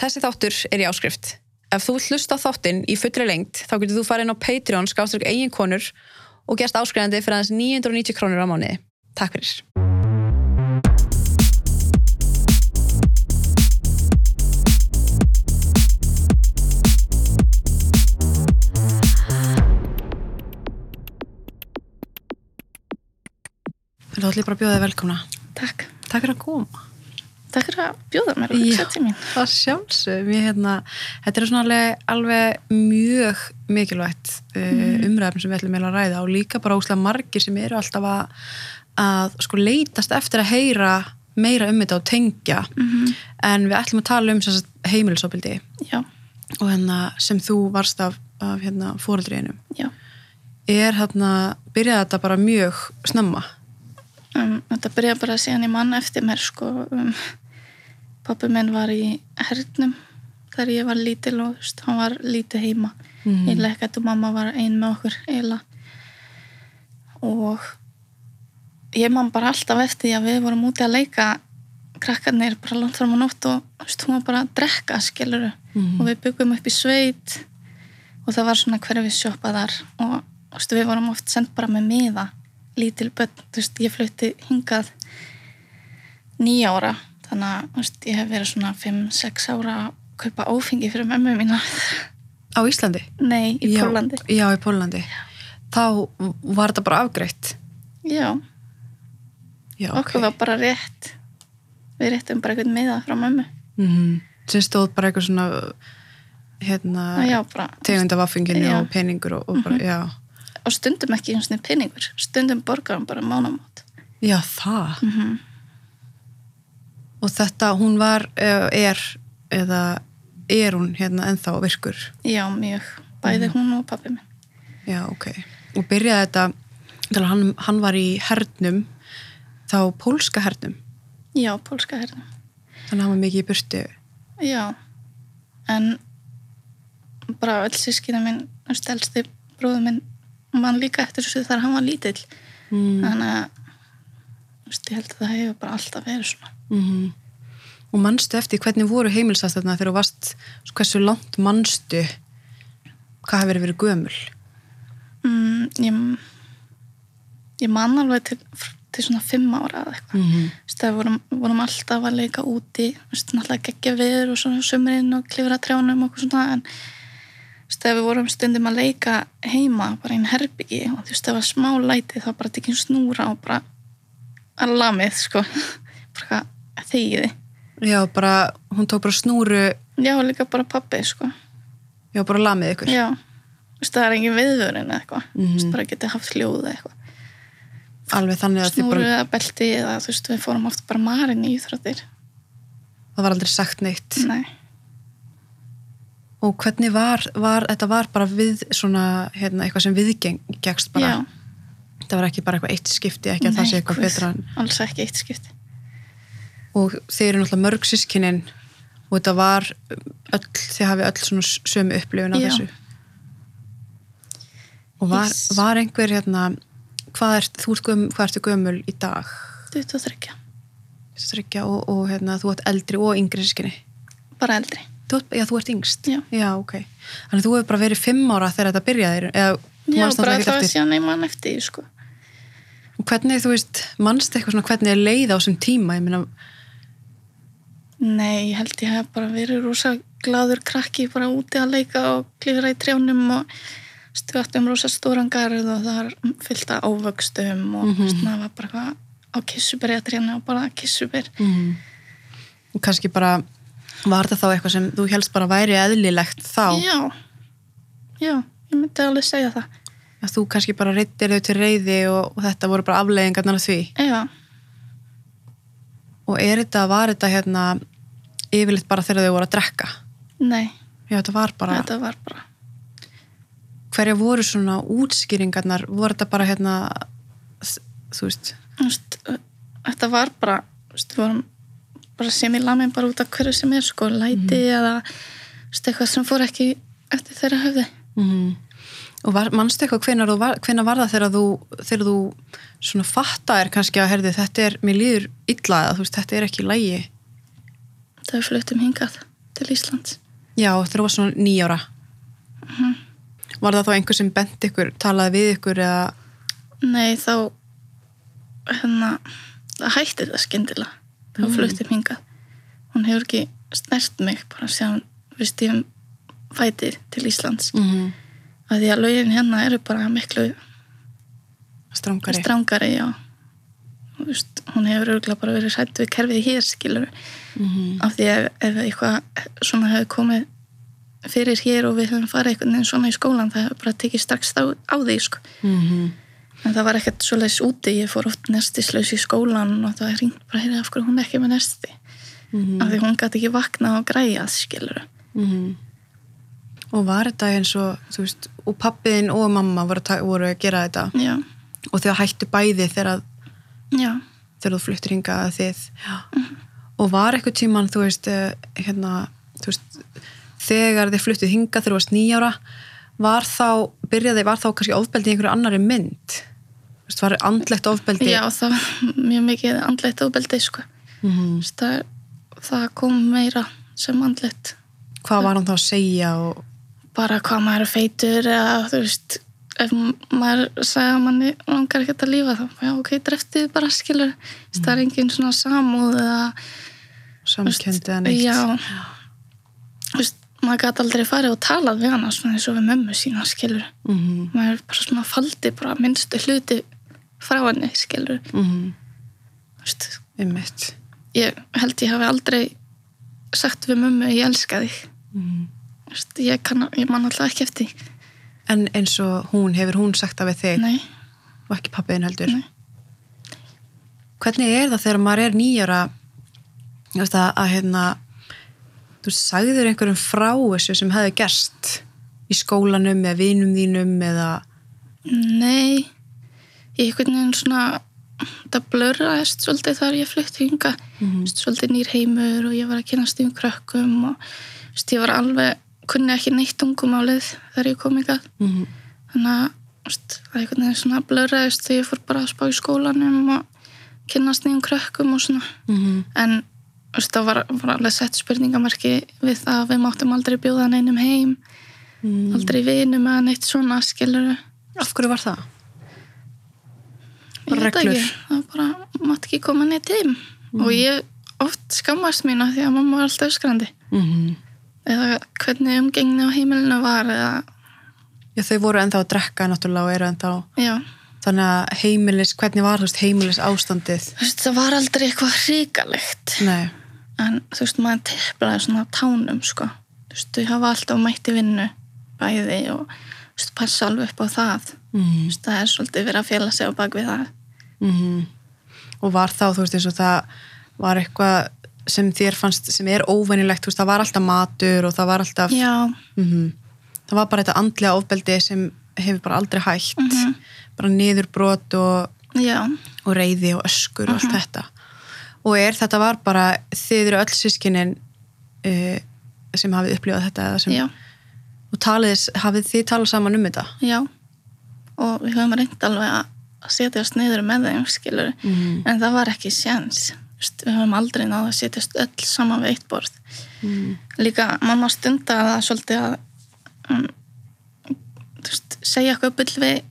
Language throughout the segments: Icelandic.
Þessi þáttur er í áskrift. Ef þú hlusta á þáttinn í fullri lengt þá getur þú farið inn á Patreon skáströkk eigin konur og gerst áskrifandi fyrir aðeins 990 krónur á mánuði. Takk fyrir. Þú ætlum bara að bjóða þig velkomna. Takk. Takk fyrir að koma. Takk fyrir að bjóða mér og hugsa til mín. Það sjálfsög, ég hérna, þetta er svona alveg, alveg mjög mikilvægt uh, umræðum sem við ætlum að ræða og líka bara óslega margir sem eru alltaf að, að sko leitast eftir að heyra meira um þetta og tengja Mhm. en við ætlum að tala um heimilisofbildi og hérna sem þú varst af, af hérna fóreldriðinum. já. Er hérna, byrjaði þetta bara mjög snemma? Um, þetta byrjaði bara síðan í mann eftir mér, sko. Um, pappi minn var í hernum þegar ég var lítil og veist, hann var lítið heima. Mhm. Ég lekkætt og mamma var ein með okkur eiginlega. Og ég man bara alltaf eftir því að við vorum úti að leika krakkarnir bara langt fram á nótt og veist, hún var bara að drekka, skiluru. Mhm. og við byggum upp í sveit og það var svona hverfi sjoppa þar og veist, við vorum oft sendt bara með miða lítil börn, þú veist, ég flutti hingað nýja ára þannig að þú veist, ég hef verið svona 5-6 ára að kaupa áfengi fyrir mömmu mína Á Íslandi? nei, í Já, Pólandi Já, í Pólandi. Þá var þetta bara afgreitt. já, Já, okkur var bara rétt við réttum bara einhvern miða frá mömmu mm sem stóð bara eitthvað svona hérna, já, tegund af affinginu Já. og peningur og, og bara, já. Og stundum ekki eins og peningur stundum borgar hann bara mánamót. Já, það? Mm -hmm. og þetta, hún var, eh, er eða er hún hérna ennþá virkur? Já, mjög, bæði hún og pappi minn. Já, ok, og byrjaði þetta til að hann, hann var í hernum þá pólska hernum? Já, pólska herðum þannig að hann var mikið í burtu? Já, en bara öll sískina minn, stelsti bróður minn, mann líka eftir þessu þar hann var lítill. mm. Þannig að, ég held að það hefur bara alltaf verið svona. Mm og manstu eftir hvernig voru heimilsastæðna þegar þú varst, svo hversu langt manstu hvað hefur verið gömul Mm, ég, ég man alveg til, til svona fimm ára eða eitthvað. mm veist, það vorum, vorum alltaf að leika úti, náttúrulega geggja viður og svona sömurinn og klifra trjánum og svona, en þegar við vorum stundum að leika heima, bara einn herbyggi og þú veist, það var smá læti, þá bara tekinn snúra og bara að lamið, sko, bara þegiði. Já, bara, hún tók bara snúru Já, líka bara pappi, sko. Já, bara lamið ykkur Já, þú veist, það er engin viðvörun eða eitthvað, Mhm. veist, bara getið haft hljóð eða eitthvað. Alveg þannig að Snúru bara, eða belti eða, þú veist, við fórum oft bara marinn í íþróttir. það var aldrei sagt neitt Nei. Og hvernig var, var, þetta var bara við svona, hérna, eitthvað sem viðgengst bara Já. Það var ekki bara eitthvað eitt skipti, ekki að það sé Nei, eitthvað betra Alls ekki eitt skipti. Og þið eru náttúrulega mörg sískinin og þetta var öll, þið hafið öll svona sömu upplifun af Já. þessu Og var, Yes. var einhver, hérna, hvað er, þú ert hvað ertu gömul í dag? 23. Þryggja og, og hérna, þú ert eldri og yngri sískinni Bara eldri. Þú, já, þú ert yngst? Já. ok. Þannig að þú hefur bara verið fimm ára þegar þetta byrjaði, eða Já, bara það var eftir. síðan ég mann eftir, sko. Og Hvernig, þú veist, manst eitthvað svona hvernig er leið á þessum tíma, ég meina, Nei, ég held ég hef bara verið rosa gladur krakki bara úti að leika og klifra í trjánum og stjóttum rosa stóran garð og það er fyllt af ávöxtum og mm. -hmm. það var bara eitthvað á kissuberja trjánu og bara kissuber. mm. og kannski bara, var þetta þá eitthvað sem þú helst bara væri eðlilegt þá, Já, já, ég myndi alveg segja það. að þú kannski bara reyttir þau til reyði og, og þetta voru bara afleiðingarnar af því. Já, Og er þetta, var þetta hérna, yfirleitt bara þegar þau voru að drekka? nei, Já, þetta var bara, þetta var bara, hverja voru svona útskýringarnar, voru þetta bara hérna, þú veist, þú veist, þetta var bara, þú veist, við vorum bara sem í lamin bara út af hverju sem er, sko, læti eða, þú veist, eitthvað sem fór ekki eftir þeirra höfði. Mm. Og var, manstu eitthvað hvenar, var, hvenar var það þegar þú, þegar þú svona fatta er kannski að herði þetta er, mér líður illa eða þú veist þetta er ekki lægi Það við fluttum hingað til Íslands Já, þú var svona nýjára. Mhm. Var það þá einhver sem bent ykkur, talaði við ykkur eða... Nei, þá hérna, það hætti það skyndilega þá Mm. flutti hingað hún hefur ekki snert mig bara síðan við stífum fæti til Íslands Mm -hmm. að því að lögin hérna eru bara miklu já Þú veist, hún hefur örgulega bara verið hrætt við kerfið hér skilur mm af því að ef eitthvað svona hefur komið fyrir hér og við höfum farið einhvern veginn svona í skólan það hefur bara tekið strax á, á því sko. -hmm. En það var ekkert svoleiðis úti ég fór oft nestislaus í skólan og það ringt bara hérna af hverju hún er ekki með nesti Mm af því hún gæti ekki vakna og græja skilur -hmm. Og var þetta eins og, þú veist, og pappiðin og mamma voru, að voru að gera þetta já, og þau hættu bæði þegar, þegar þú fluttir hingað að þið. Já. Og var eitthvað tíman, þú veist, eh, hérna, þú veist, þegar þið fluttuð hingað þegar þú varst nýjára, var þá, byrjaði, var þá kannski ofbeldi í einhverju annari mynd? Þú veist, var andlegt ofbeldi? já það var mjög mikið andleitt ofbeldi sko. Mm Þú veist, það, það kom meira sem andleitt Hvað var hann þá að segja og... bara hvað maður er feitur eða þú veist ef maður sagði að manni langar ekkert að lífa þá, já ok, dreftið bara skilur mm. það er engin svona samúð eða samkendi eða neitt? já þú veist, maður gæti aldrei farið og talað við hana svona eins og við mömmu sína skilur Mm maður bara svona faldi bara minnstu hluti frá henni skilur -hmm. þú veist, Einmitt. ég held ég hafi aldrei sagt við mömmu ég elska þig Mm Þú veist, ég, kann, ég man alltaf ekki eftir. En eins og hún, hefur hún sagt við þig nei, og ekki pappiðin heldur? Nei. Hvernig er það þegar maður er nýjara að, að hérna, þú sagðir einhverjum frá þessu sem hefði gerst í skólanum eða vinum þínum eða Nei, ég einhvern veginn svona, það blöraðist svolítið þar ég flutti hinga, Mhm. svolítið nýr heimur og ég var að kynast um krökkum og veist, ég var alveg, kunni ekki neitt tungumálið þegar ég kom hingað. mm -hmm. Þannig að það einhvern veginn svona blöraðist þegar ég fór bara að spá í skólanum og kynast nýjum krökkum og svona. Mhm. En veist, það var, var alveg sett spurningamarki við það að við máttum aldrei bjóða neinum heim, aldrei vinum eða neitt svona skiluru. Af hverju var það? Ég Bara veit reglur. ekki, það bara mátt ekki koma neitt heim Mm. og ég oft skammast mín af því að mamma var alltaf öskrandi. Mm eða hvernig umgengni á heimilinu var eða, Já, þau voru ennþá að drekka náttúrulega og eru ennþá já, þannig að heimilis, hvernig var veist heimilis ástandið? þú veist, það var aldrei eitthvað hrikalegt. Nei, en þú veist, maður teplaði svona tánum sko, þú veist, þau hafa alltaf mætt í vinnu bæði og passa alveg upp á það. Mm það er svolítið verið að fjela sig á bak við það -hmm. og var þá, þú veist, eins og það var eitthvað sem þér fannst sem er óvenjulegt, þú veist, það var alltaf matur og það var alltaf mm það var bara þetta andlega ofbeldi sem hefur bara aldrei hægt. Mhm. bara niðurbrot og, já, og reyði og öskur og allt þetta. Og er þetta var bara þið eru öll sískinin uh, sem hafið upplifað þetta eða sem, já, og talið, hafið þið talað saman um þetta? Já. Og við höfum reynd alveg að setjast niður með þeim skilur mm. en það var ekki séns við höfum aldrei náðu að setjast öll saman við eitt borð Mm. líka mamma stunda það svolítið að um, veist, segja eitthvað bull við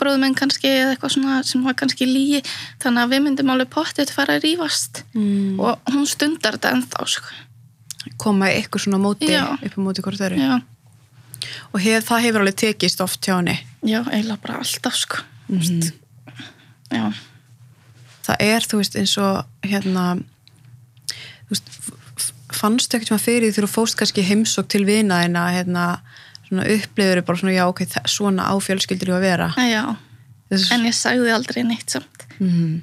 bróðum minn kannski eða eitthvað svona sem var kannski lígi þannig að við myndum alveg pottið fara að rífast Mm. og hún stundar þetta ennþá sko. koma ykkur svona móti Já. upp á móti hvort öru já, og hef, það hefur alveg tekist oft hjá henni já, eiginlega bara alltaf sko. Þú Mhm. veist. já, það er, þú veist, eins og hérna þú veist, fannstu ekkert maður fyrir því þú fóst kannski í heimsók til vinaðina hérna, svona upplifur bara svona, já, ok, svona á fjölskyldur að vera já Þess, en ég sagði aldrei neitt samt mm,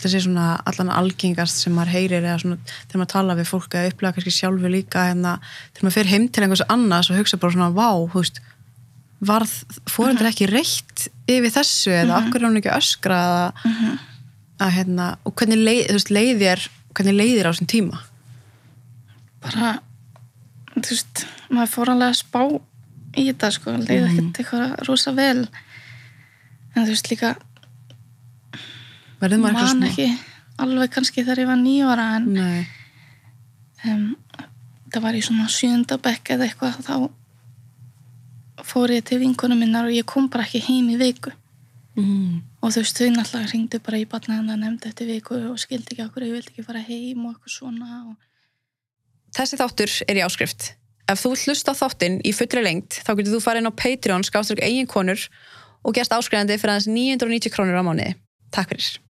þessi svona allan algengast sem maður heyrir eða svona, þegar maður tala við fólk eða upplega kannski sjálfur líka hérna, þegar maður fer heim til einhvers annars og hugsa bara svona, vá, þú veist varð fórendur ekki reitt yfir þessu eða okkur er hún ekki að öskra eða að hérna, og hvernig leið, veist, leiðir hvernig leiðir á þessum tíma? Bara þú veist, maður fór alveg að spá í þetta sko, leiði ekkert eitthvað rosa vel. En þú veist líka verður maður eitthvað ekki alveg kannski þegar ég var nýjóra en um, þetta var í svona sjöndabekk eða eitthvað þá fór ég til vinkunum minnar og ég kom bara ekki heim í viku mm. og þú veist, þau náttúrulega ringdu bara í barnaðan nefnd eftir viku og skildi ekki okkur, ég vildi ekki fara heim og eitthvað svona og... Þessi þáttur er í áskrift. Ef þú hlusta þáttinn í fullri lengt, þá getur þú farið inn á Patreon, skáströk eigin konur og gerst áskrifandi fyrir aðeins 990 krónur á mánuði. Takk fyrir.